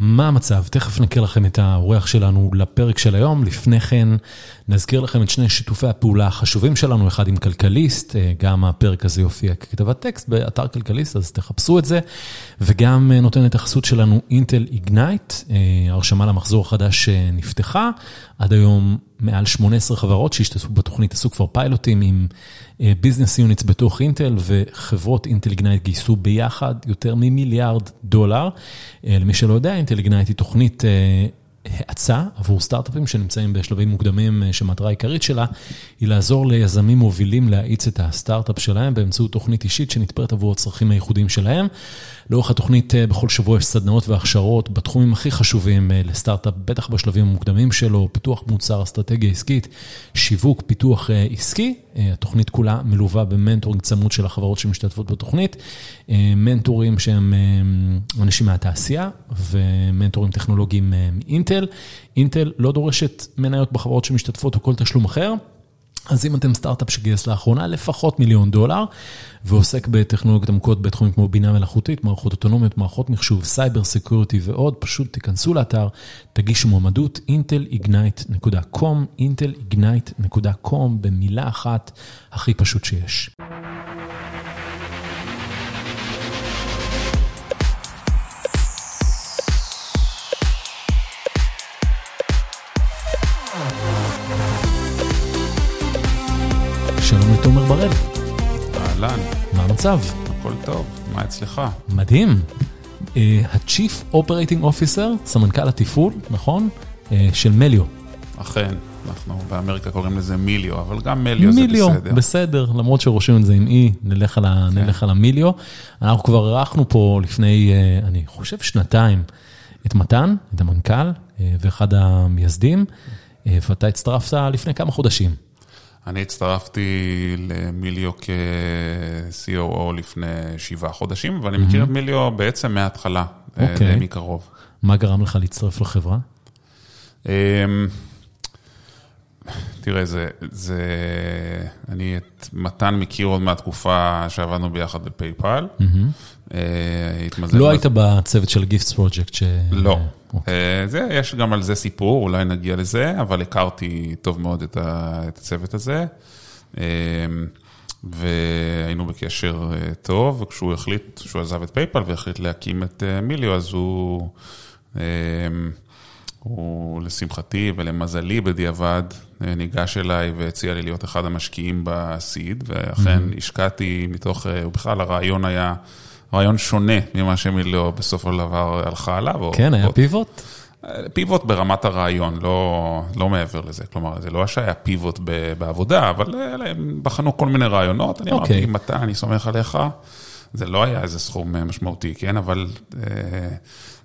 מה המצב? תכף נכיר לכם את האורח שלנו לפרק של היום. לפני כן נזכיר לכם את שני שיתופי הפעולה החשובים שלנו, אחד עם כלכליסט, גם הפרק הזה יופיע ככתבת טקסט באתר כלכליסט, אז תחפשו את זה, וגם נותן את החסות שלנו Intel Ignite, הרשמה למחזור החדש נפתחה, עד היום מעל 18 חברות שהשתתפו בתוכנית, עשו כבר פיילוטים עם business units בתוך אינטל, וחברות Intel Ignite גייסו ביחד יותר ממיליארד דולר. למי שלא יודע, אינטל איגנייט היא תוכנית האצה עבור סטארט-אפים שנמצאים בשלבים מוקדמים, שמטרה העיקרית שלה היא לעזור ליזמים מובילים להאיץ את הסטארט-אפ שלהם באמצעות תוכנית אישית שנתפרת עבור הצרכים הייחודיים שלהם. לאורך התוכנית בכל שבוע יש סדנאות והכשרות בתחומים הכי חשובים לסטארט-אפ, בטח בשלבים המוקדמים שלו, פיתוח מוצר, אסטרטגיה עסקית, שיווק, פיתוח עסקי. התוכנית כולה מלווה במנטורינג צמוד של החברות שמשתתפות בתוכנית, מנטורים שהם אנשים מהתעשייה ומנטורים טכנולוגיים מאינטל. אינטל לא דורשת מניות בחברות שמשתתפות או כל תשלום אחר. אז אם אתם סטארט-אפ שגייס לאחרונה לפחות מיליון דולר ועוסק בטכנולוגיות עמוקות בתחומים כמו בינה מלאכותית, מערכות אוטונומיות, מערכות מחשוב, סייבר security ועוד, פשוט תיכנסו לאתר, תגישו מועמדות, intelignite.com, intelignite.com, במילה אחת, הכי פשוט שיש. בראל. אהלן. מה המצב? הכל טוב, מה אצלך? מדהים. ה-Chief Operating Officer, סמנכ"ל התפעול, נכון? של מליו. אכן, אנחנו באמריקה קוראים לזה מיליו, אבל גם מליו זה בסדר. מיליו, בסדר, למרות שרושמים את זה עם אי, נלך על המיליו. אנחנו כבר ערכנו פה לפני, אני חושב, שנתיים, את מתן, את המנכ"ל ואחד המייסדים, ואתה הצטרפת לפני כמה חודשים. אני הצטרפתי למיליו כ-COO לפני שבעה חודשים, ואני מכיר את מיליו בעצם מההתחלה, די מקרוב. מה גרם לך להצטרף לחברה? תראה, זה... אני את מתן מכיר עוד מהתקופה שעבדנו ביחד בפייפל. לא היית בצוות של גיפט פרויקט ש... לא. יש גם על זה סיפור, אולי נגיע לזה, אבל הכרתי טוב מאוד את הצוות הזה. והיינו בקשר טוב, וכשהוא החליט, כשהוא עזב את פייפל והחליט להקים את Melio, אז הוא... הוא לשמחתי ולמזלי בדיעבד ניגש אליי והציע לי להיות אחד המשקיעים ב seed, ואכן השקעתי מתוך, ובכלל הרעיון היה רעיון שונה ממה ש Melio בסופו של דבר הלכה עליו. כן, היה pivot? pivot ברמת הרעיון, לא מעבר לזה. כלומר, זה לא שהיה pivot בעבודה, אבל הם בחנו כל מיני רעיונות. אני אמרתי, מתן, אני סומך עליך. זה לא היה איזה סכום משמעותי, כן? אבל...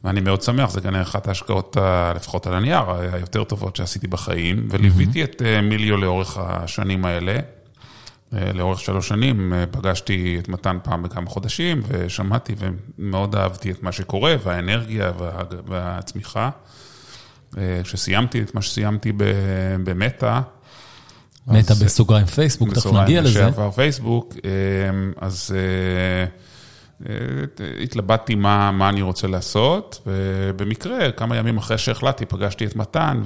ואני מאוד שמח, זה כנראה אחת ההשקעות, לפחות על הנייר, היותר טובות שעשיתי בחיים, וליוויתי את מיליו לאורך השנים האלה. לאורך שלוש שנים פגשתי את מתן פעם בכמה חודשים, ושמעתי ומאוד אהבתי את מה שקורה, והאנרגיה והצמיחה. כשסיימתי את מה שסיימתי במטא, מטא בסוגריים פייסבוק, תכף נגיע לזה. בסוגריים לשעבר פייסבוק, אז... התלבטתי מה אני רוצה לעשות, ובמקרה, כמה ימים אחרי שהחלטתי, פגשתי את מתן,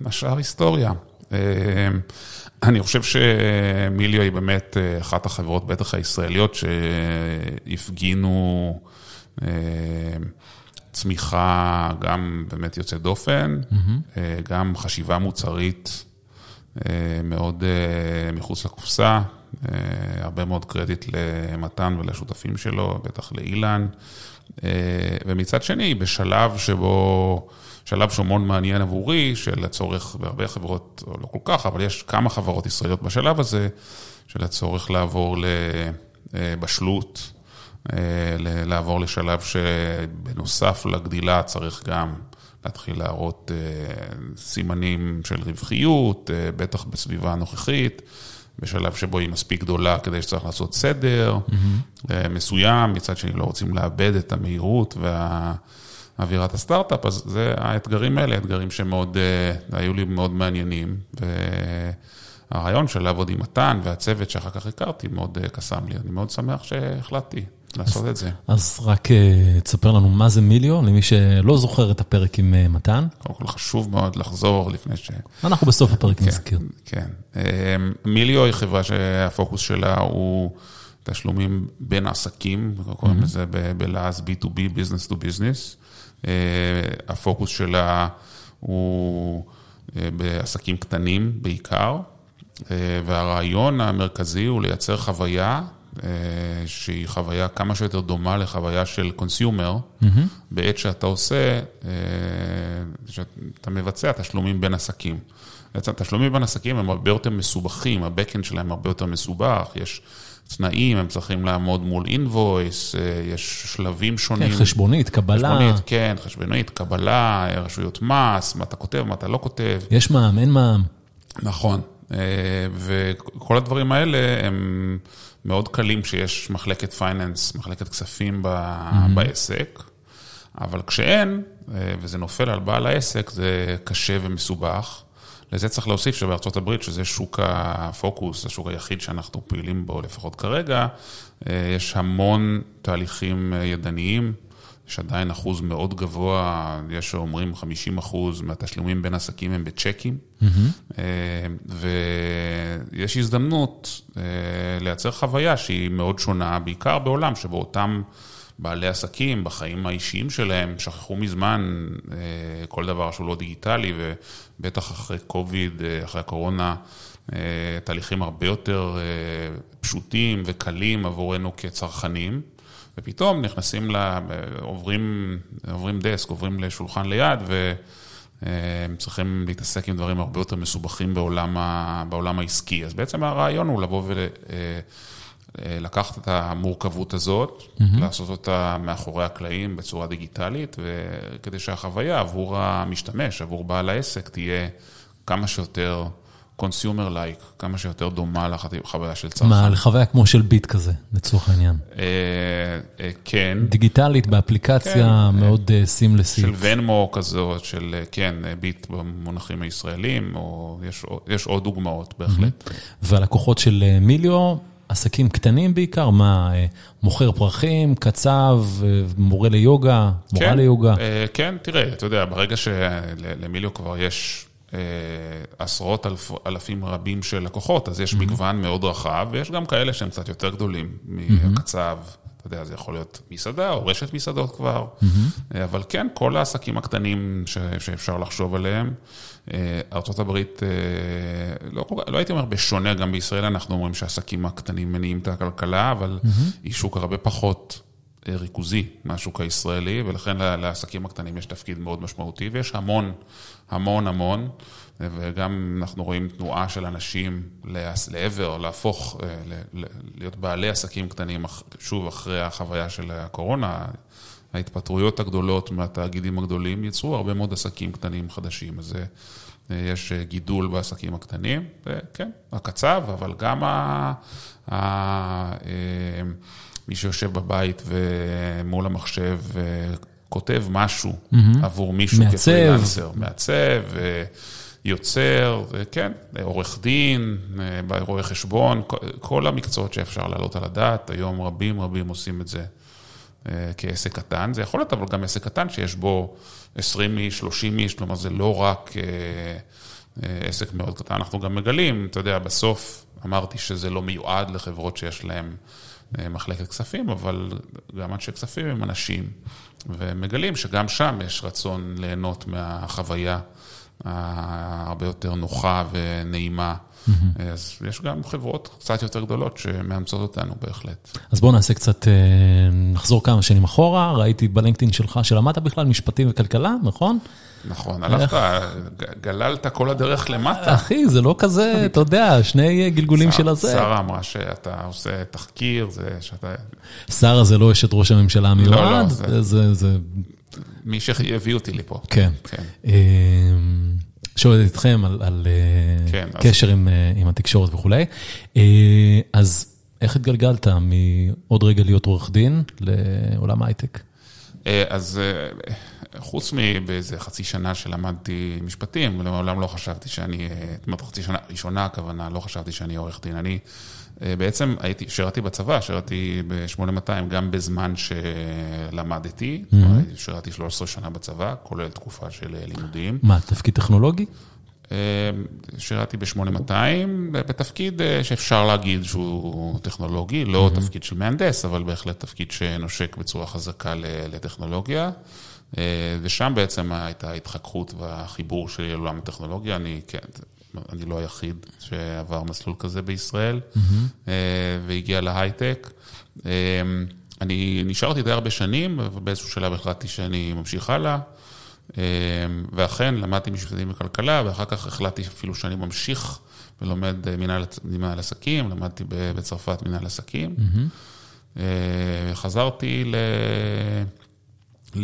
והשאר היסטוריה. אני חושב שמיליו היא באמת אחת החברות, בטח הישראליות, שהפגינו צמיחה גם באמת יוצאת דופן, גם חשיבה מוצרית מאוד מחוץ לקופסה. הרבה מאוד קרדיט למתן ולשותפים שלו, בטח לאילן. ומצד שני, בשלב שבו, שלב שהוא מאוד מעניין עבורי, של הצורך, בהרבה חברות, לא כל כך, אבל יש כמה חברות ישראליות בשלב הזה, של הצורך לעבור לבשלות, לעבור לשלב שבנוסף לגדילה צריך גם להתחיל להראות סימנים של רווחיות, בטח בסביבה הנוכחית. בשלב שבו היא מספיק גדולה כדי שצריך לעשות סדר mm-hmm. מסוים, מצד שני לא רוצים לאבד את המהירות והאווירת הסטארט-אפ, אז זה האתגרים האלה, אתגרים שמאוד, היו לי מאוד מעניינים. והרעיון של לעבוד עם מתן והצוות שאחר כך הכרתי מאוד קסם לי, אני מאוד שמח שהחלטתי. לעשות את זה. אז רק אה, תספר לנו מה זה מיליו, למי שלא זוכר את הפרק עם אה, מתן. קודם כל חשוב מאוד לחזור לפני ש... אנחנו בסוף הפרק נזכיר. כן. אה, מיליו היא חברה שהפוקוס שלה הוא תשלומים בין עסקים, קוראים לזה בלעז B2B, Business to Business. הפוקוס שלה הוא בעסקים קטנים בעיקר, והרעיון המרכזי הוא לייצר חוויה אה, שהיא חוויה כמה שיותר דומה לחוויה של קונסיומר, mm-hmm. בעת שאתה עושה, אה, שאתה מבצע תשלומים בין עסקים. בעצם תשלומים בין עסקים הם הרבה יותר מסובכים, ה-Backend שלהם הרבה יותר מסובך, יש תנאים, הם צריכים לעמוד מול אינבויס, אה, יש שלבים שונים. כן, חשבונית, קבלה. חשבונית, כן, חשבונית, קבלה, רשויות מס, מה אתה כותב, מה אתה לא כותב. יש מע"מ, אין מע"מ. נכון, וכל הדברים האלה הם... מאוד קלים כשיש מחלקת פייננס, מחלקת כספים ב, mm-hmm. בעסק, אבל כשאין, אה, וזה נופל על בעל העסק, זה קשה ומסובך. לזה צריך להוסיף שבארצות הברית, שזה שוק הפוקוס, השוק היחיד שאנחנו פעילים בו, לפחות כרגע, אה, יש המון תהליכים אה, ידניים. יש עדיין אחוז מאוד גבוה, יש שאומרים 50 אחוז מהתשלומים בין עסקים הם בצ'קים, mm-hmm. ויש הזדמנות אה, לייצר חוויה שהיא מאוד שונה, בעיקר בעולם שבו אותם בעלי עסקים בחיים האישיים שלהם שכחו מזמן אה, כל דבר שהוא לא דיגיטלי, ובטח אחרי קוביד, אחרי הקורונה, תהליכים הרבה יותר פשוטים וקלים עבורנו כצרכנים. ופתאום נכנסים, ל... עוברים, עוברים דסק, עוברים לשולחן ליד, והם צריכים להתעסק עם דברים הרבה יותר מסובכים בעולם, ה... בעולם העסקי. אז בעצם הרעיון הוא לבוא ולקחת את המורכבות הזאת, mm-hmm. לעשות אותה מאחורי הקלעים בצורה דיגיטלית, וכדי שהחוויה עבור המשתמש, עבור בעל העסק, תהיה כמה שיותר... קונסיומר לייק, כמה שיותר דומה לחוויה של צרכן. מה, לחוויה כמו של ביט כזה, לצורך העניין. אה, אה, כן. דיגיטלית, באפליקציה כן, מאוד סימלסית. של ונמו כזאת, של כן, ביט במונחים הישראלים, או יש עוד דוגמאות בהחלט. והלקוחות של מיליו, עסקים קטנים בעיקר, מה, מוכר פרחים, קצב, מורה ליוגה, מורה כן, ליוגה? כן, תראה, אתה יודע, ברגע שלמיליו כבר יש... אה, עשרות אלף, אלפים רבים של לקוחות, אז יש mm-hmm. מגוון מאוד רחב, ויש גם כאלה שהם קצת יותר גדולים מהקצב. אתה יודע, זה יכול להיות מסעדה או רשת מסעדות כבר, mm-hmm. אבל כן, כל העסקים הקטנים ש, שאפשר לחשוב עליהם. אה, ארה"ב, לא, לא הייתי אומר בשונה, גם בישראל אנחנו אומרים שהעסקים הקטנים מניעים את הכלכלה, אבל mm-hmm. היא שוק הרבה פחות ריכוזי מהשוק הישראלי, ולכן לעסקים הקטנים יש תפקיד מאוד משמעותי, ויש המון, המון, המון, וגם אנחנו רואים תנועה של אנשים לעבר, להפוך, אה, להיות בעלי עסקים קטנים, שוב, אחרי החוויה של הקורונה. ההתפטרויות הגדולות מהתאגידים הגדולים יצרו הרבה מאוד עסקים קטנים חדשים, אז אה, יש גידול בעסקים הקטנים, כן, הקצב, אבל גם ה... אה, מי שיושב בבית ומול המחשב וכותב משהו mm-hmm. עבור מישהו כפרילנסר, מעצב, יוצר, כן, עורך דין, רואה חשבון, כל המקצועות שאפשר להעלות על הדעת, היום רבים רבים עושים את זה אה, כעסק קטן. זה יכול להיות אבל גם עסק קטן שיש בו 20 איש, 30 איש, כלומר זה לא רק אה, אה, עסק מאוד קטן, אנחנו גם מגלים, אתה יודע, בסוף אמרתי שזה לא מיועד לחברות שיש להן אה, מחלקת כספים, אבל גם אנשי כספים הם אנשים, ומגלים שגם שם יש רצון ליהנות מהחוויה הרבה יותר נוחה ונעימה. Mm-hmm. אז יש גם חברות קצת יותר גדולות שמאמצות אותנו בהחלט. אז בואו נעשה קצת, אה, נחזור כמה שנים אחורה, ראיתי בלינקדאין שלך שלמדת בכלל משפטים וכלכלה, נכון? נכון, הלכת, גללת כל הדרך למטה. אחי, זה לא כזה, אתה יודע, שני גלגולים של הזה. שרה אמרה שאתה עושה תחקיר, זה שאתה... שרה זה לא אשת ראש הממשלה המיועד, לא, לא, זה... מי שהביא אותי לפה. כן. כן. אמ, שואלת איתכם על אה, כן, קשר עם התקשורת וכולי. אה, אז איך התגלגלת מעוד רגע להיות עורך דין לעולם ההייטק? אה, אז חוץ מבאיזה חצי שנה שלמדתי משפטים, לעולם לא חשבתי שאני, זאת אומרת, חצי שנה ראשונה הכוונה, לא חשבתי שאני עורך דין. אני בעצם הייתי, שירתי בצבא, שירתי ב-8200 גם בזמן שלמדתי, mm-hmm. שירתי 13 שנה בצבא, כולל תקופה של לימודים. מה, תפקיד טכנולוגי? שירתי ב-8200, בתפקיד שאפשר להגיד שהוא טכנולוגי, לא mm-hmm. תפקיד של מהנדס, אבל בהחלט תפקיד שנושק בצורה חזקה לטכנולוגיה. ושם בעצם הייתה ההתחככות והחיבור שלי לעולם הטכנולוגיה. אני, כן, אני לא היחיד שעבר מסלול כזה בישראל, mm-hmm. והגיע להייטק. אני נשארתי די הרבה שנים, ובאיזשהו שלב החלטתי שאני ממשיך הלאה. ואכן, למדתי משפטים בכלכלה, ואחר כך החלטתי אפילו שאני ממשיך ולומד מנהל, מנהל עסקים, למדתי בצרפת מנהל עסקים. Mm-hmm. חזרתי ל...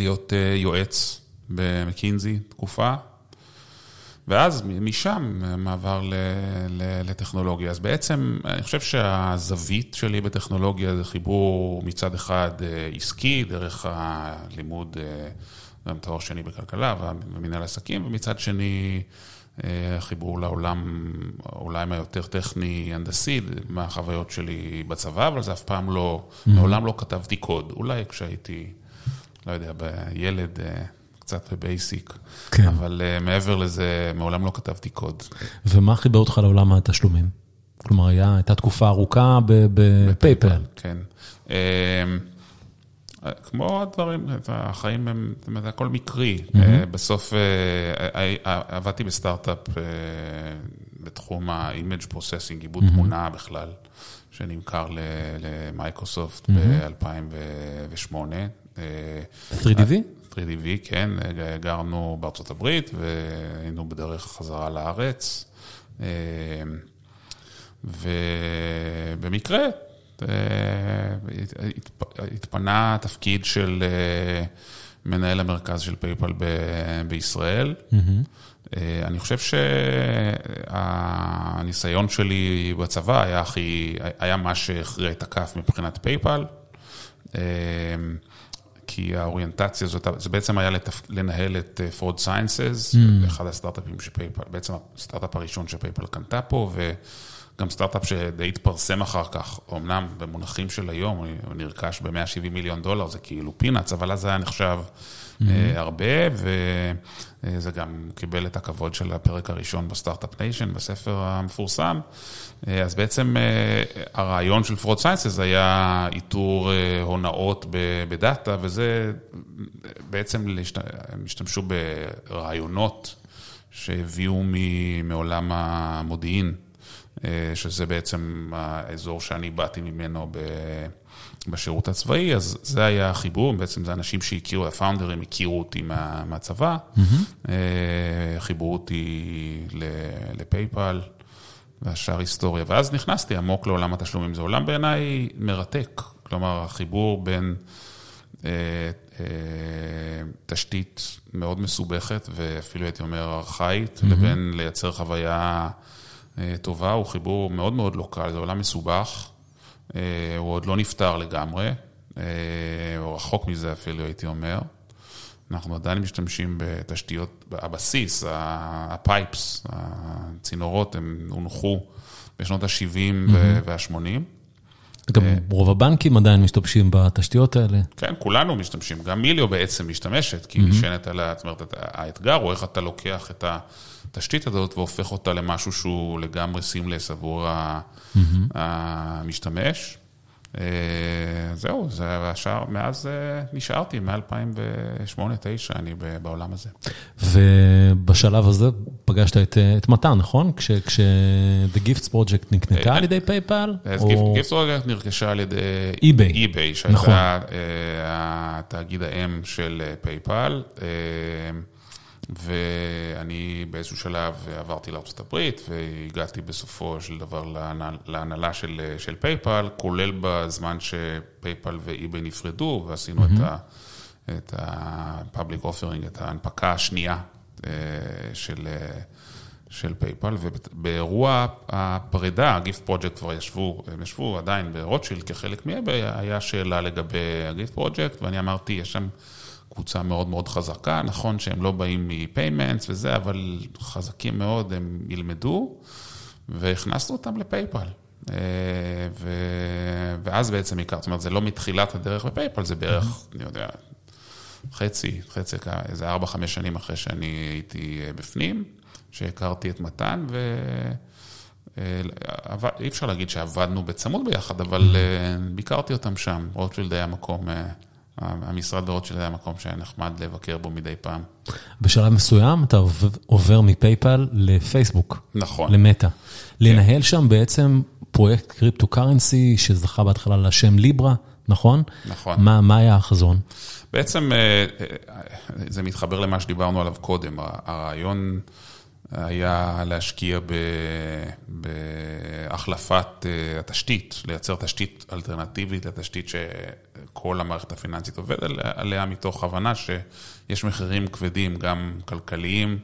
להיות יועץ במקינזי תקופה, ואז משם מעבר לטכנולוגיה. אז בעצם אני חושב שהזווית שלי בטכנולוגיה זה חיבור מצד אחד עסקי, דרך הלימוד, גם תואר שני בכלכלה ומנהל עסקים, ומצד שני חיבור לעולם, העולם היותר טכני, הנדסי, מהחוויות שלי בצבא, אבל זה אף פעם לא, מעולם לא כתבתי קוד. אולי כשהייתי, לא יודע, בילד... קצת ב Basic, כן. אבל uh, מעבר לזה, מעולם לא כתבתי קוד. ומה חיבר אותך לעולם התשלומים? כלומר, היה, הייתה תקופה ארוכה בפייפל. כן. Uh, כמו הדברים, החיים הם, זאת אומרת, הכל מקרי. Mm-hmm. בסוף עבדתי בסטארט-אפ בתחום ה-image processing, עיבוד mm-hmm. תמונה בכלל, שנמכר למייקרוסופט mm-hmm. ב-2008. 3DV? 3DV, כן, גרנו בארצות הברית והיינו בדרך חזרה לארץ. ובמקרה התפנה תפקיד של מנהל המרכז של פייפל בישראל. Mm-hmm. אני חושב שהניסיון שלי בצבא היה הכי, היה מה שהכריע את הכף מבחינת פייפל. כי האוריינטציה הזאת, זה בעצם היה לתפ... לנהל את uh, Fraud Sciences, mm. אחד הסטארט-אפים שפייפל, בעצם הסטארט-אפ הראשון שפייפל קנתה פה, וגם סטארט-אפ שדי התפרסם אחר כך, אמנם במונחים של היום, הוא נרכש ב-170 מיליון דולר, זה כאילו פינאץ, אבל אז היה נחשב uh, הרבה, וזה גם קיבל את הכבוד של הפרק הראשון ב Start-Up Nation, בספר המפורסם. אה, אז בעצם אה, הרעיון של Fraud Sciences היה איתור אה, הונאות בדאטה, וזה בעצם, הם השתמשו ברעיונות שהביאו מעולם המודיעין, שזה בעצם האזור שאני באתי ממנו בשירות הצבאי, אז זה היה החיבור, בעצם זה אנשים שהכירו, הפאונדרים הכירו אותי מה, מהצבא, mm-hmm. חיברו אותי לפייפל. והשאר היסטוריה. ואז נכנסתי עמוק לעולם התשלומים. זה עולם בעיניי מרתק. כלומר, החיבור בין אה, אה, תשתית מאוד מסובכת, ואפילו הייתי אומר ארכאית, mm-hmm. לבין לייצר חוויה אה, טובה, הוא חיבור מאוד מאוד לוקאלי, זה עולם מסובך, אה, הוא עוד לא נפתר לגמרי, אה, או רחוק מזה אפילו, הייתי אומר. אנחנו עדיין משתמשים בתשתיות, הבסיס, הפייפס, הצינורות, הם הונחו בשנות ה-70 וה-80. גם אה, רוב הבנקים עדיין משתמשים בתשתיות האלה. כן, כולנו משתמשים, גם מיליו בעצם משתמשת, כי היא נשענת על, זאת אומרת, האתגר הוא איך אתה לוקח את התשתית הזאת והופך אותה למשהו שהוא לגמרי סימלס עבור המשתמש. אה, זהו, זה השאר, מאז אה, נשארתי, מ-2008-2009 אני בעולם הזה. ובשלב הזה פגשת את, אה, את מתן, נכון? כש, כש The Gifts Project נקנתה על ידי פייפל? או... Gifts Project נרכשה על ידי eBay, eBay שהייתה נכון. התאגיד האם של פייפל. ואני באיזשהו שלב עברתי לארה"ב והגעתי בסופו של דבר להנהלה של, של פייפל, כולל בזמן שפייפל ואיביי נפרדו ועשינו mm-hmm. את ה-public offering, את ההנפקה השנייה אה, של, של פייפל, ובאירוע הפרידה, ה Gifts Project כבר ישבו, הם ישבו עדיין ברוטשילד כחלק מאיביי, היה שאלה לגבי ה Gifts Project, ואני אמרתי, יש שם... קבוצה מאוד מאוד חזקה, נכון שהם לא באים מ payments וזה, אבל חזקים מאוד, הם ילמדו, והכנסנו אותם לפייפל. אה, ו... ואז בעצם הכרתי, זאת אומרת, זה לא מתחילת הדרך בפייפל, זה בערך, mm-hmm. אני יודע, חצי, חצי, איזה ארבע, חמש שנים אחרי שאני הייתי אה, בפנים, שהכרתי את מתן, ו... אה, אי אפשר להגיד שעבדנו בצמוד ביחד, אבל mm-hmm. ביקרתי אותם שם. רוטשילד היה מקום, המשרד ברוטשילד היה מקום שהיה נחמד לבקר בו מדי פעם. בשלב מסוים אתה עובר מפייפל לפייסבוק. נכון. למטה. לנהל שם בעצם פרויקט קריפטו קרנסי שזכה בהתחלה לשם ליברה, נכון? נכון. מה, מה היה החזון? בעצם אה, אה, זה מתחבר למה שדיברנו עליו קודם. הרעיון היה להשקיע בהחלפת אה, התשתית, לייצר תשתית אלטרנטיבית לתשתית שכל המערכת הפיננסית עובדת עליה, מתוך הבנה שיש מחירים כבדים, גם כלכליים.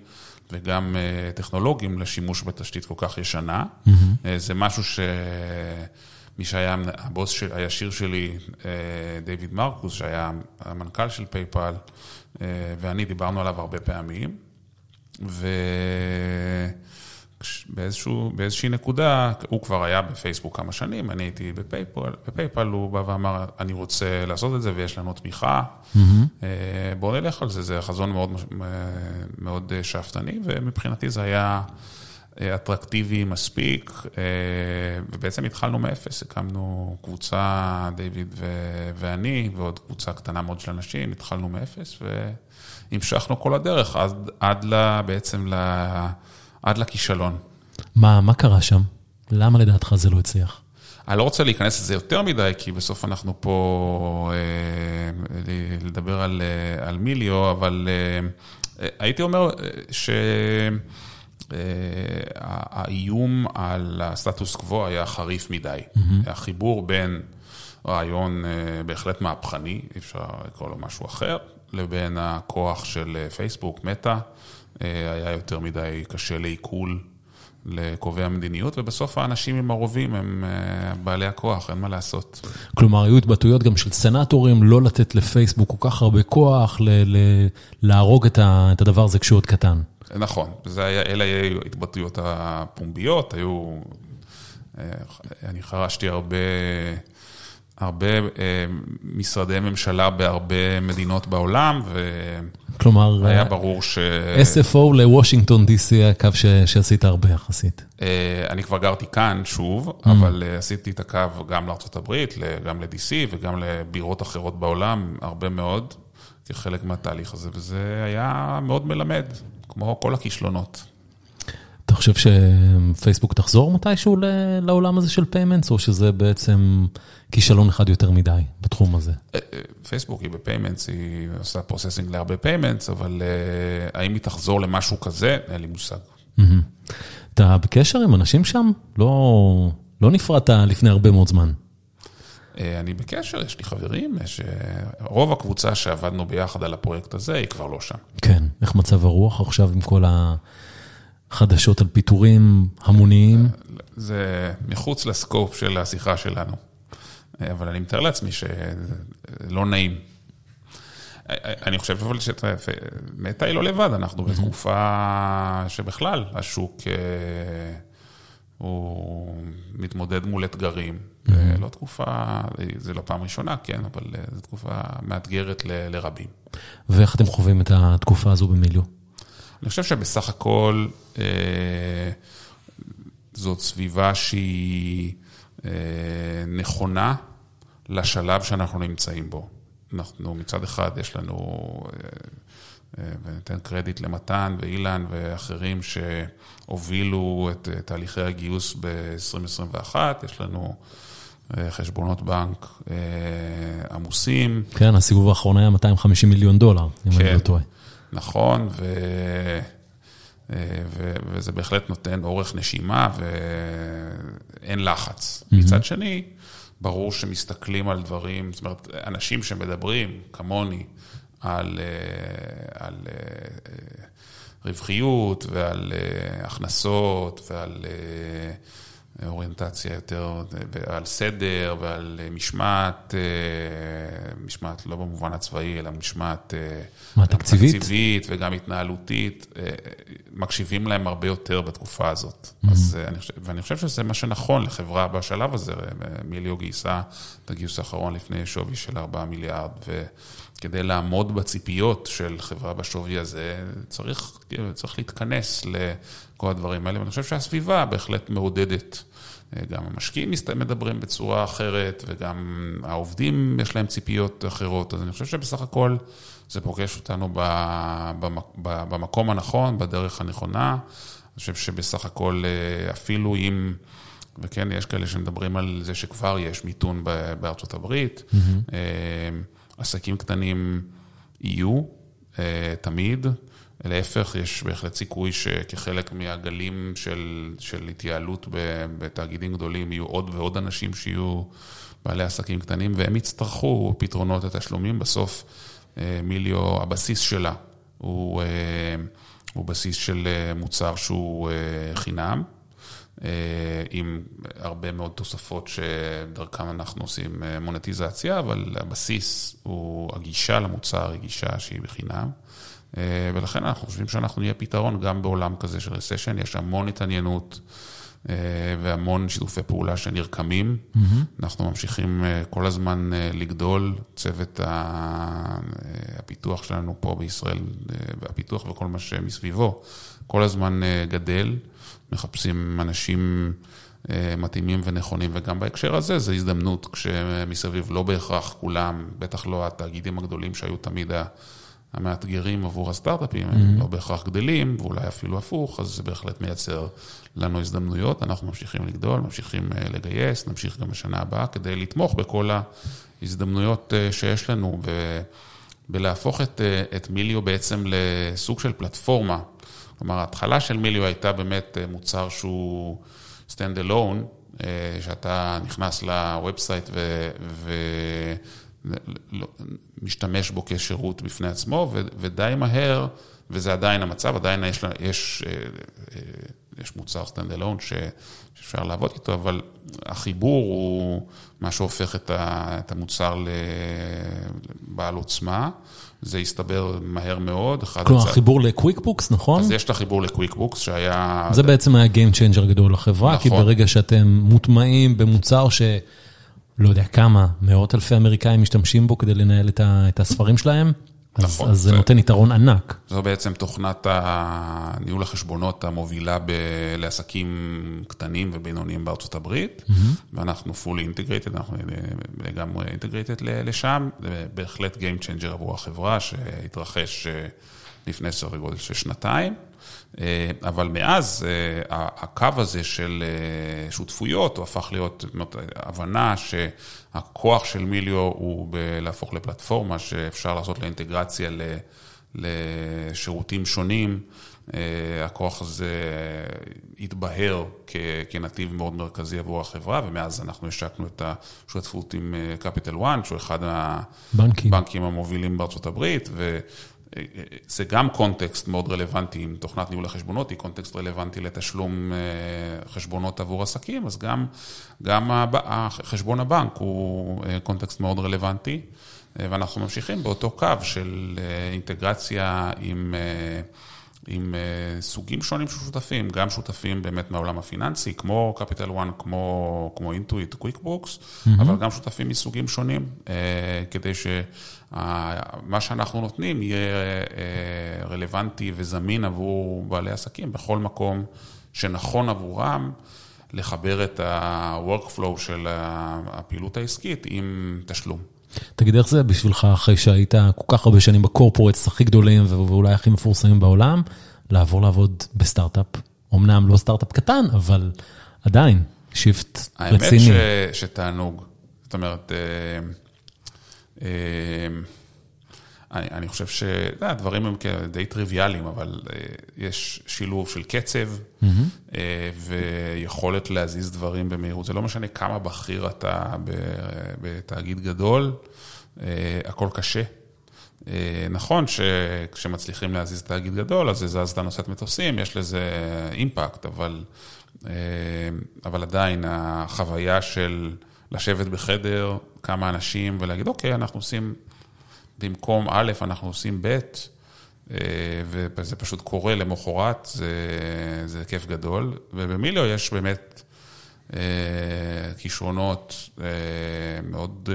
וגם טכנולוגיים לשימוש בתשתית כל כך ישנה. Mm-hmm. זה משהו ש... מי שהיה הבוס הישיר שלי, אה, דיוויד מרקוס, שהיה המנכ"ל של פייפל, אה, ואני דיברנו עליו הרבה פעמים, ובאיזושהי נקודה, הוא כבר היה בפייסבוק כמה שנים, אני הייתי בפייפל, בפייפל הוא בא ואמר, אני רוצה לעשות את זה ויש לנו תמיכה, mm-hmm. בואו נלך על זה, זה חזון מאוד, מאוד שאפתני, ומבחינתי זה היה... אטרקטיבי מספיק, אה, ובעצם התחלנו מאפס, הקמנו קבוצה, דיוויד ו- ואני, ועוד קבוצה קטנה מאוד של אנשים, התחלנו מאפס, והמשכנו כל הדרך עד, עד ל, בעצם ל, עד לכישלון. מה, מה קרה שם? למה לדעתך זה לא הצליח? אני לא רוצה להיכנס לזה יותר מדי, כי בסוף אנחנו פה אה, לדבר על, אה, על מיליו, אבל אה, הייתי אומר ש... אה, האיום על הסטטוס קוו היה חריף מדי. החיבור בין רעיון אה, בהחלט מהפכני, אי אפשר לקרוא לו משהו אחר, לבין הכוח של אה, פייסבוק, מטא, היה יותר מדי קשה לעיכול לקובעי המדיניות, ובסוף האנשים עם הרובים הם בעלי הכוח, אין מה לעשות. כלומר, היו התבטאויות גם של סנטורים לא לתת לפייסבוק כל כך הרבה כוח, להרוג את הדבר הזה כשהוא עוד קטן. נכון, היה, אלה היו ההתבטאויות הפומביות, היו, אה, אני חרשתי הרבה, הרבה אה, משרדי ממשלה בהרבה מדינות בעולם, כלומר, היה ברור ש... SFO לוושינגטון DC היה קו ש... שעשית הרבה יחסית. אה, אני כבר גרתי כאן שוב, mm. אבל עשיתי את הקו גם לארה"ב, גם ל-DC וגם לבירות אחרות בעולם, הרבה מאוד, כחלק מהתהליך הזה, וזה היה מאוד מלמד. כמו כל הכישלונות. אתה חושב שפייסבוק תחזור מתישהו לעולם הזה של payments, או שזה בעצם כישלון אחד יותר מדי בתחום הזה? אה, אה, פייסבוק היא ב payments, היא עושה processing להרבה payments, אבל אה, האם היא תחזור למשהו כזה? אין לי מושג. אתה בקשר עם אנשים שם? לא, לא נפרדת לפני הרבה מאוד זמן. אני בקשר, יש לי חברים, יש... רוב הקבוצה שעבדנו ביחד על הפרויקט הזה, היא כבר לא שם. כן, איך מצב הרוח עכשיו עם כל החדשות על פיטורים המוניים? זה מחוץ לסקופ של השיחה שלנו, אבל אני מתאר לעצמי שלא נעים. אני חושב אבל שמטא היא לא לבד, אנחנו בתקופה שבכלל השוק... הוא מתמודד מול אתגרים. Mm-hmm. לא תקופה, זה לא פעם ראשונה, כן, אבל אה, זו תקופה מאתגרת לרבים. ואיך אתם חווים את התקופה הזו במיליו? אני חושב שבסך הכל אה, זאת סביבה שהיא אה, נכונה לשלב שאנחנו נמצאים בו. אנחנו מצד אחד, יש לנו... אה, וניתן קרדיט למתן ואילן ואחרים שהובילו את תהליכי הגיוס ב-2021. יש לנו אה, חשבונות בנק אה, עמוסים. כן, הסיבוב האחרון היה 250 מיליון דולר, אם כן, אני לא טועה. נכון, ו... אה, ו... וזה בהחלט נותן אורך נשימה ואין לחץ. Mm-hmm. מצד שני, ברור שמסתכלים על דברים, זאת אומרת, אנשים שמדברים, כמוני, על, אה, על אה, רווחיות ועל הכנסות ועל אוריינטציה יותר על סדר ועל משמעת, משמעת לא במובן הצבאי, אלא משמעת מה, תקציבית? תקציבית וגם התנהלותית, מקשיבים להם הרבה יותר בתקופה הזאת. Mm-hmm. אז אני חושב, ואני חושב שזה מה שנכון לחברה בשלב הזה. מיליו גייסה את הגיוס האחרון לפני שווי של 4 מיליארד, וכדי לעמוד בציפיות של חברה בשווי הזה, צריך, צריך להתכנס לכל הדברים האלה, ואני חושב שהסביבה בהחלט מעודדת. גם המשקיעים מדברים בצורה אחרת, וגם העובדים יש להם ציפיות אחרות, אז אני חושב שבסך הכל זה פוגש אותנו במקום הנכון, בדרך הנכונה. אני חושב שבסך הכל, אפילו אם... וכן, יש כאלה שמדברים על זה שכבר יש מיתון בארצות הברית. Mm-hmm. עסקים קטנים יהיו תמיד. להפך, יש בהחלט סיכוי שכחלק מהגלים של, של התייעלות בתאגידים גדולים, יהיו עוד ועוד אנשים שיהיו בעלי עסקים קטנים, והם יצטרכו פתרונות לתשלומים. בסוף, מיליו, הבסיס שלה הוא, הוא בסיס של מוצר שהוא חינם. עם הרבה מאוד תוספות שדרכם אנחנו עושים מונטיזציה, אבל הבסיס הוא, הגישה למוצר היא גישה שהיא בחינם. ולכן אנחנו חושבים שאנחנו נהיה פתרון גם בעולם כזה של רסשן, יש המון התעניינות והמון שיתופי פעולה שנרקמים. Mm-hmm. אנחנו ממשיכים כל הזמן לגדול, צוות הפיתוח שלנו פה בישראל, והפיתוח וכל מה שמסביבו, כל הזמן גדל. מחפשים אנשים מתאימים ונכונים, וגם בהקשר הזה זו הזדמנות כשמסביב לא בהכרח כולם, בטח לא התאגידים הגדולים שהיו תמיד המאתגרים עבור הסטארט-אפים, הם mm-hmm. לא בהכרח גדלים, ואולי אפילו הפוך, אז זה בהחלט מייצר לנו הזדמנויות. אנחנו ממשיכים לגדול, ממשיכים לגייס, נמשיך גם בשנה הבאה כדי לתמוך בכל ההזדמנויות שיש לנו, ולהפוך את, את Melio בעצם לסוג של פלטפורמה. כלומר, ההתחלה של Melio הייתה באמת מוצר שהוא stand alone, שאתה נכנס ל website ומשתמש בו כשירות בפני עצמו, ודי מהר, וזה עדיין המצב, עדיין יש, יש, יש מוצר stand alone שאפשר לעבוד איתו, אבל החיבור הוא מה שהופך את המוצר לבעל עוצמה. זה הסתבר מהר מאוד. כלומר, החיבור לקוויקבוקס, נכון? אז יש את החיבור לקוויקבוקס שהיה... זה בעצם היה Game Changer גדול לחברה, נכון. כי ברגע שאתם מוטמעים במוצר ש... לא יודע כמה, מאות אלפי אמריקאים משתמשים בו כדי לנהל את הספרים שלהם, נכון. אז זה נותן יתרון ענק. זו בעצם תוכנת ניהול החשבונות המובילה לעסקים קטנים ובינוניים בארצות הברית, ואנחנו fully integrated, אנחנו לגמרי integrated לשם, זה בהחלט Game Changer עבור החברה שהתרחש לפני סדר גודל של שנתיים. אבל מאז הקו הזה של שותפויות, הוא הפך להיות הבנה שהכוח של מיליו הוא להפוך לפלטפורמה שאפשר לעשות לה אינטגרציה לשירותים שונים. הכוח הזה התבהר כנתיב מאוד מרכזי עבור החברה, ומאז אנחנו השקנו את השותפות עם Capital One, שהוא אחד הבנקים המובילים בארצות הברית, זה גם קונטקסט מאוד רלוונטי עם תוכנת ניהול החשבונות, היא קונטקסט רלוונטי לתשלום חשבונות עבור עסקים, אז גם, גם חשבון הבנק הוא קונטקסט מאוד רלוונטי, ואנחנו ממשיכים באותו קו של אינטגרציה עם... עם סוגים שונים של שותפים, גם שותפים באמת מהעולם הפיננסי, כמו Capital One, כמו, כמו Intuit, QuickBooks, mm-hmm. אבל גם שותפים מסוגים שונים, כדי שמה שאנחנו נותנים יהיה רלוונטי וזמין עבור בעלי עסקים בכל מקום שנכון עבורם. לחבר את ה-workflow של הפעילות העסקית עם תשלום. תגיד, איך זה בשבילך, אחרי שהיית כל כך הרבה שנים בקורפורטס הכי גדולים ואולי הכי מפורסמים בעולם, לעבור לעבוד בסטארט-אפ? אמנם לא סטארט-אפ קטן, אבל עדיין, שיפט רציני. האמת שתענוג. זאת אומרת, אה, אה, אני, אני חושב שהדברים הם די טריוויאליים, אבל אה, יש שילוב של קצב mm-hmm. ויכולת להזיז דברים במהירות. זה לא משנה כמה בכיר אתה בתאגיד גדול, הכל קשה. נכון שכשמצליחים להזיז תאגיד גדול, אז זה זז את הנושאת מטוסים, יש לזה אימפקט, אבל, אבל עדיין החוויה של לשבת בחדר, כמה אנשים, ולהגיד, אוקיי, אנחנו עושים, במקום א', אנחנו עושים ב', וזה פשוט קורה למחרת, זה, זה כיף גדול. ובמיליו יש באמת כישרונות מאוד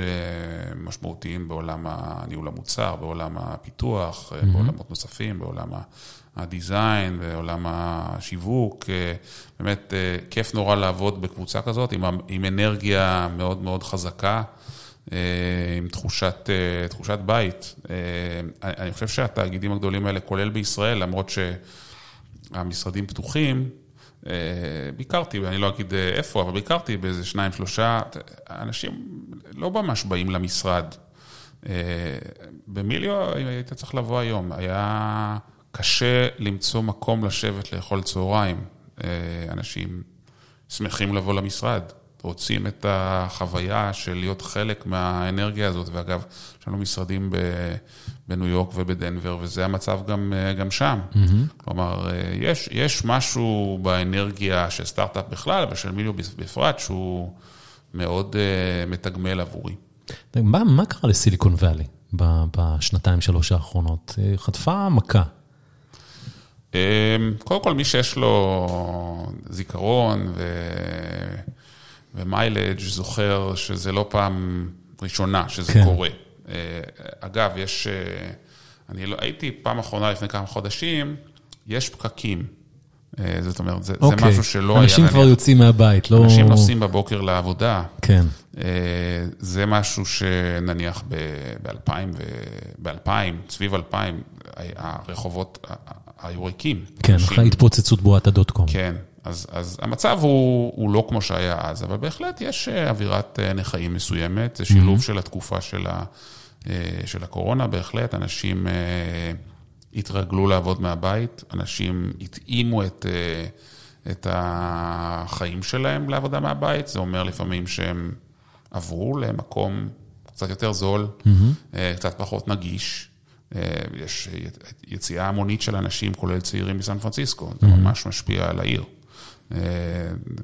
משמעותיים בעולם הניהול המוצר, בעולם הפיתוח, mm-hmm. בעולמות נוספים, בעולם הדיזיין, בעולם השיווק. באמת, כיף נורא לעבוד בקבוצה כזאת, עם, עם אנרגיה מאוד מאוד חזקה. עם תחושת, תחושת בית. אני חושב שהתאגידים הגדולים האלה, כולל בישראל, למרות שהמשרדים פתוחים, ביקרתי, אני לא אגיד איפה, אבל ביקרתי באיזה שניים, שלושה, אנשים לא ממש באים למשרד. במיליו היית צריך לבוא היום, היה קשה למצוא מקום לשבת לאכול צהריים. אנשים שמחים לבוא למשרד. רוצים את החוויה של להיות חלק מהאנרגיה הזאת, ואגב, יש לנו משרדים בניו יורק ובדנבר, וזה המצב גם, גם שם. Mm-hmm. כלומר, יש, יש משהו באנרגיה של סטארט-אפ בכלל, ושל מיליו בפרט, שהוא מאוד uh, מתגמל עבורי. מה, מה קרה לסיליקון ואלי בשנתיים, שלוש האחרונות? חטפה מכה. קודם כל, מי שיש לו זיכרון ו... ומיילג' זוכר שזה לא פעם ראשונה שזה כן. קורה. אגב, יש, אני לא, הייתי פעם אחרונה לפני כמה חודשים, יש פקקים. זאת אומרת, זה, אוקיי. זה משהו שלא היה... אנשים כבר יוצאים מהבית, לא... אנשים נוסעים בבוקר לעבודה. כן. זה משהו שנניח ב-2000, ב-2000, סביב 2000, הרחובות היו ריקים. כן, אחרי התפוצצות בועת הדוט קום. כן, אז, אז המצב הוא, הוא לא כמו שהיה אז, אבל בהחלט יש אווירת נכאים מסוימת, זה שילוב mm-hmm. של התקופה של, ה, של הקורונה, בהחלט, אנשים התרגלו לעבוד מהבית, אנשים התאימו את, את החיים שלהם לעבודה מהבית, זה אומר לפעמים שהם עברו למקום קצת יותר זול, mm-hmm. קצת פחות נגיש. יש יציאה המונית של אנשים, כולל צעירים מסן פרנסיסקו, mm-hmm. זה ממש משפיע על העיר.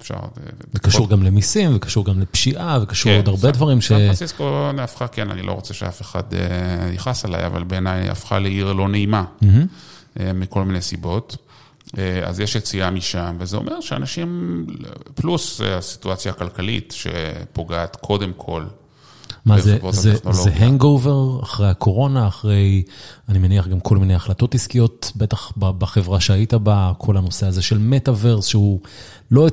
אפשר... זה קשור גם למיסים, וקשור גם לפשיעה, וקשור עוד הרבה דברים ש... סן פרנסיסקו הפכה, כן, אני לא רוצה שאף אחד יכעס עליי, אבל בעיניי הפכה לעיר לא נעימה, מכל מיני סיבות. אז יש יציאה משם, וזה אומר שאנשים, פלוס הסיטואציה הכלכלית שפוגעת קודם כל. מה זה, זה, זה הנגאובר אחרי הקורונה, אחרי, אני מניח, גם כל מיני החלטות עסקיות, בטח בחברה שהיית בה, כל הנושא הזה של מטאוורס, שהוא לא,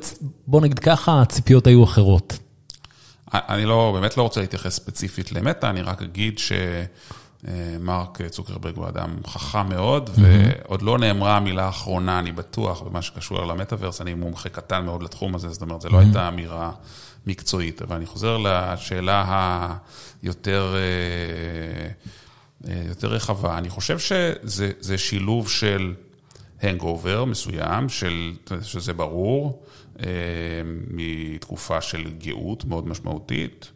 בוא נגיד ככה, הציפיות היו אחרות. אני לא, באמת לא רוצה להתייחס ספציפית למטא, אני רק אגיד שמרק צוקרברג הוא אדם חכם מאוד, ועוד לא נאמרה המילה האחרונה, אני בטוח, במה שקשור למטאוורס, אני מומחה קטן מאוד לתחום הזה, זאת אומרת, זו לא הייתה אמירה... מקצועית. אבל אני חוזר לשאלה היותר יותר רחבה. אני חושב שזה שילוב של הנגאובר מסוים, של, שזה ברור, מתקופה של גאות מאוד משמעותית,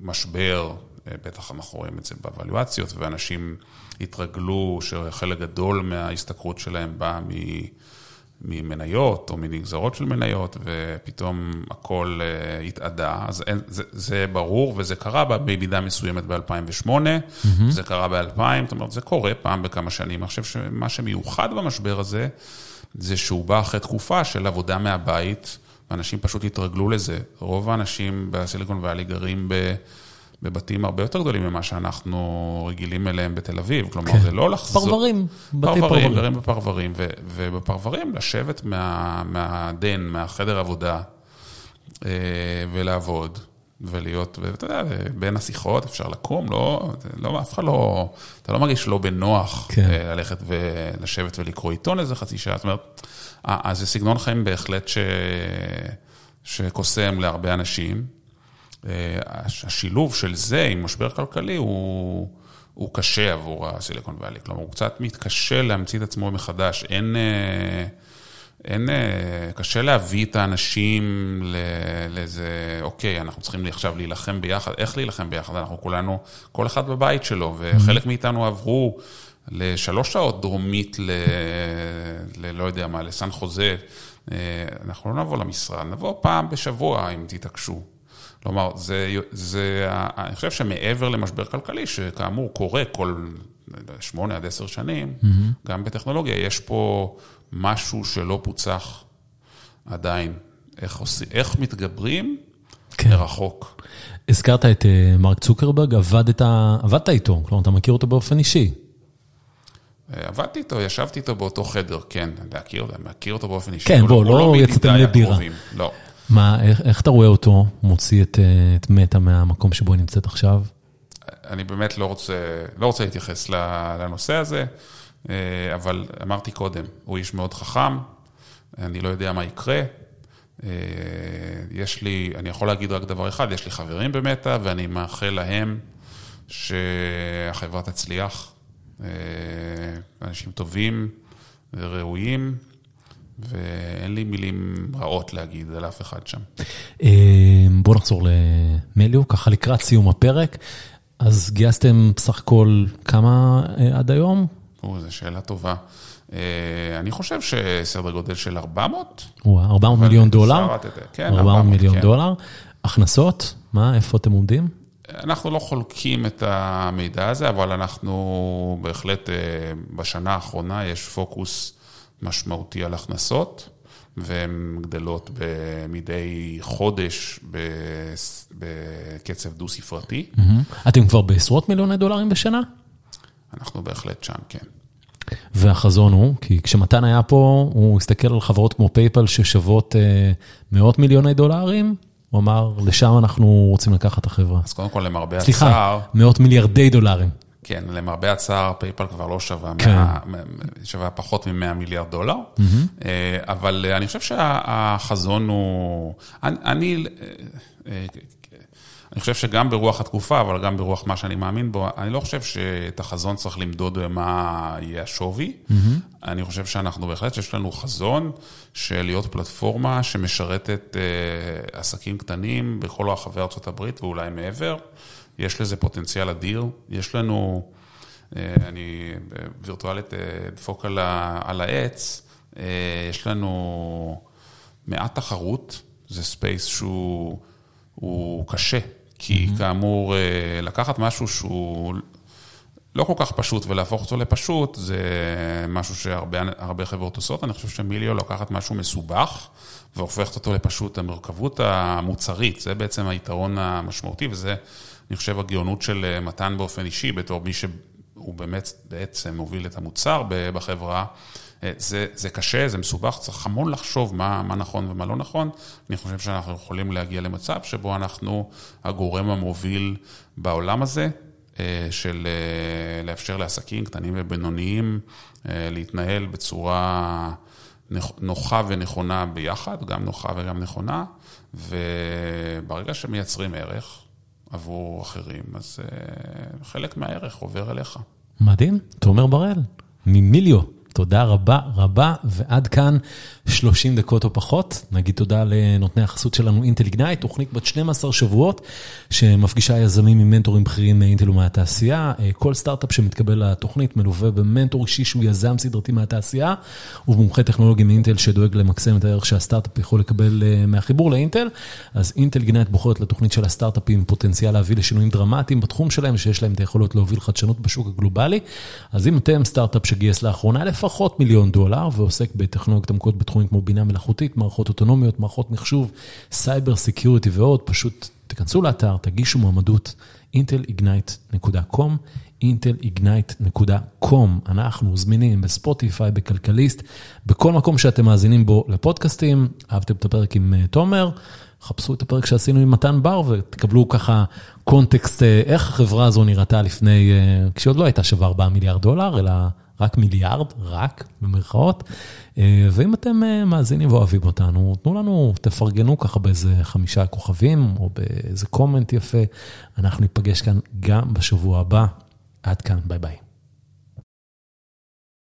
ומשבר, בטח אנחנו רואים את זה באבליואציות, ואנשים התרגלו שחלק גדול מההשתכרות שלהם בא מ... ממניות או מנגזרות של מניות, ופתאום הכל uh, התאדה. אז אין, זה, זה ברור, וזה קרה במידה מסוימת ב-2008, mm-hmm. זה קרה ב-2000, זאת אומרת, זה קורה פעם בכמה שנים. אני חושב שמה שמיוחד במשבר הזה, זה שהוא בא אחרי תקופה של עבודה מהבית, ואנשים פשוט התרגלו לזה. רוב האנשים בסיליקון ואלי גרים ב... בבתים הרבה יותר גדולים ממה שאנחנו רגילים אליהם בתל אביב. כלומר, כן. זה לא לחזור... פרברים, בתי פרברים. גרים בפרברים, ו, ובפרברים לשבת מה, מהדן, מהחדר עבודה, אה, ולעבוד, ולהיות, ואתה יודע, בין השיחות אפשר לקום, לא, לא, אף אחד לא, אתה לא מרגיש לא בנוח כן. אה, ללכת ולשבת ולקרוא עיתון איזה חצי שעה, זאת אומרת, אז זה סגנון חיים בהחלט ש... שקוסם להרבה אנשים. השילוב של זה עם משבר כלכלי הוא, הוא קשה עבור הסיליקון ואלי. כלומר, הוא קצת מתקשה להמציא את עצמו מחדש. אין, אין, אה, קשה להביא את האנשים לאיזה, אוקיי, אנחנו צריכים עכשיו להילחם ביחד. איך להילחם ביחד? אנחנו כולנו, כל אחד בבית שלו, וחלק מאיתנו עברו לשלוש שעות דרומית ל... ל... לא יודע מה, לסן חוזה. אה, אנחנו לא נבוא למשרד, נבוא פעם בשבוע אם תתעקשו. כלומר, זה, זה, אני חושב שמעבר למשבר כלכלי, שכאמור קורה כל שמונה עד עשר שנים, mm-hmm. גם בטכנולוגיה, יש פה משהו שלא פוצח עדיין. איך, עושים, איך מתגברים כן. מרחוק. הזכרת את אה, מרק צוקרברג, עבדת, עבדת איתו, כלומר, אתה מכיר אותו באופן אישי. אה, עבדתי איתו, ישבתי איתו באותו חדר, כן, להכיר, מכיר אותו באופן אישי. כן, בוא, לא, לא יצאתם לבירה. לא. מה, איך, איך אתה רואה אותו מוציא את, אה, את מטא מהמקום שבו היא נמצאת עכשיו? אני באמת לא רוצה, לא רוצה להתייחס לנושא הזה, אה, אבל אמרתי קודם, הוא איש מאוד חכם, אני לא יודע מה יקרה. יש לי, אני יכול להגיד רק דבר אחד, יש לי חברים במטא, ואני מאחל להם שהחברה תצליח. אה, אנשים טובים וראויים, ואין לי מילים רעות להגיד על אף אחד שם. אה, בואו נחזור למליו, ככה לקראת סיום הפרק. אז גייסתם בסך הכל כמה אה, עד היום? או, זו שאלה טובה. אני חושב שסדר גודל של 400. 400 מיליון דולר? כן, 400 מיליון כן. דולר. הכנסות? מה, איפה אתם עומדים? אנחנו לא חולקים את המידע הזה, אבל אנחנו בהחלט, אה, בשנה האחרונה יש פוקוס משמעותי על הכנסות, והן גדלות מדי חודש בקצב דו-ספרתי. אתם כבר בעשרות מיליוני דולרים בשנה? אנחנו בהחלט שם, כן. והחזון הוא, כי כשמתן היה פה, הוא הסתכל על חברות כמו פייפל ששוות אה, מאות מיליוני דולרים, הוא אמר, לשם אנחנו רוצים לקחת את החברה. אז קודם כל, למרבה הצער... סליחה, מאות מיליארדי דולרים. כן, למרבה הצער, פייפל כבר לא שווה, כן. 100, שווה פחות מ-100 מיליארד דולר, mm-hmm. אבל אני חושב שהחזון הוא... אני, אני אה, אני חושב שגם ברוח התקופה, אבל גם ברוח מה שאני מאמין בו, אני לא חושב שאת החזון צריך למדוד במה יהיה השווי. Mm-hmm. אני חושב שאנחנו בהחלט, יש לנו חזון של להיות פלטפורמה שמשרתת אה, עסקים קטנים בכל רחבי ארה"ב ואולי מעבר. יש לזה פוטנציאל אדיר. יש לנו, אה, אני וירטואלית אה, דפוק על, ה, על העץ, אה, יש לנו מעט תחרות, זה space שהוא קשה. כי mm-hmm. כאמור, אה, לקחת משהו שהוא לא כל כך פשוט ולהפוך אותו לפשוט, זה משהו שהרבה חברות עושות. אני חושב שמיליו לוקחת משהו מסובך והופכת אותו לפשוט. המורכבות המוצרית, זה בעצם היתרון המשמעותי, וזה, אני חושב, הגאונות של אה, מתן באופן אישי, בתור מי שהוא באמת בעצם מוביל את המוצר בחברה. אה, זה, זה קשה, זה מסובך, צריך המון לחשוב מה, מה נכון ומה לא נכון. אני חושב שאנחנו יכולים להגיע למצב שבו אנחנו הגורם המוביל בעולם הזה, אה, של לאפשר לעסקים קטנים ובינוניים להתנהל בצורה נוחה ונכונה ביחד, גם נוחה וגם נכונה, וברגע שמייצרים ערך עבור אחרים, אז חלק מהערך עובר אליך. מדהים, תומר בראל, ממיליו. תודה רבה רבה, ועד כאן 30 דקות או פחות. נגיד תודה לנותני החסות שלנו, אינטל איגנייט, תוכנית בת 12 שבועות, שמפגישה יזמים עם מנטורים בכירים מאינטל ומהתעשייה. כל סטארט-אפ שמתקבל לתוכנית מלווה במנטור אישי שהוא יזם סדרתי מהתעשייה, ובמומחה טכנולוגי מאינטל שדואג למקסם את הערך שהסטארט-אפ יכול לקבל אה, מהחיבור לאינטל. אז אינטל איגנייט בוחרת לתוכנית של הסטארט-אפים פוטנציאל להביא לשינויים דרמטיים בתחום שלהם, שיש להם את היכולות להוביל חדשנות בשוק הגלובלי. אז אם אתם סטארט-אפ שגייס לאחרונה, לפחות מיליון דולר ועוסק בתחומים כמו בינה מלאכותית, מערכות אוטונומיות, מערכות מחשוב, cyber security ועוד, פשוט תיכנסו לאתר, תגישו מועמדות, intelignite.com, intelignite.com. אנחנו זמינים בספוטיפיי, בכלכליסט, בכל מקום שאתם מאזינים בו לפודקאסטים. אהבתם את הפרק עם אה, תומר? חפשו את הפרק שעשינו עם מתן בר ותקבלו ככה קונטקסט אה, איך החברה הזו נראתה לפני, אה, כשעוד לא הייתה שווה 4 מיליארד דולר, אלא רק מיליארד, רק, במרכאות. אה, ואם אתם אה, מאזינים ואוהבים אותנו, תנו לנו, תפרגנו ככה באיזה חמישה כוכבים, או באיזה קומנט יפה. אנחנו ניפגש כאן גם בשבוע הבא. עד כאן, ביי ביי.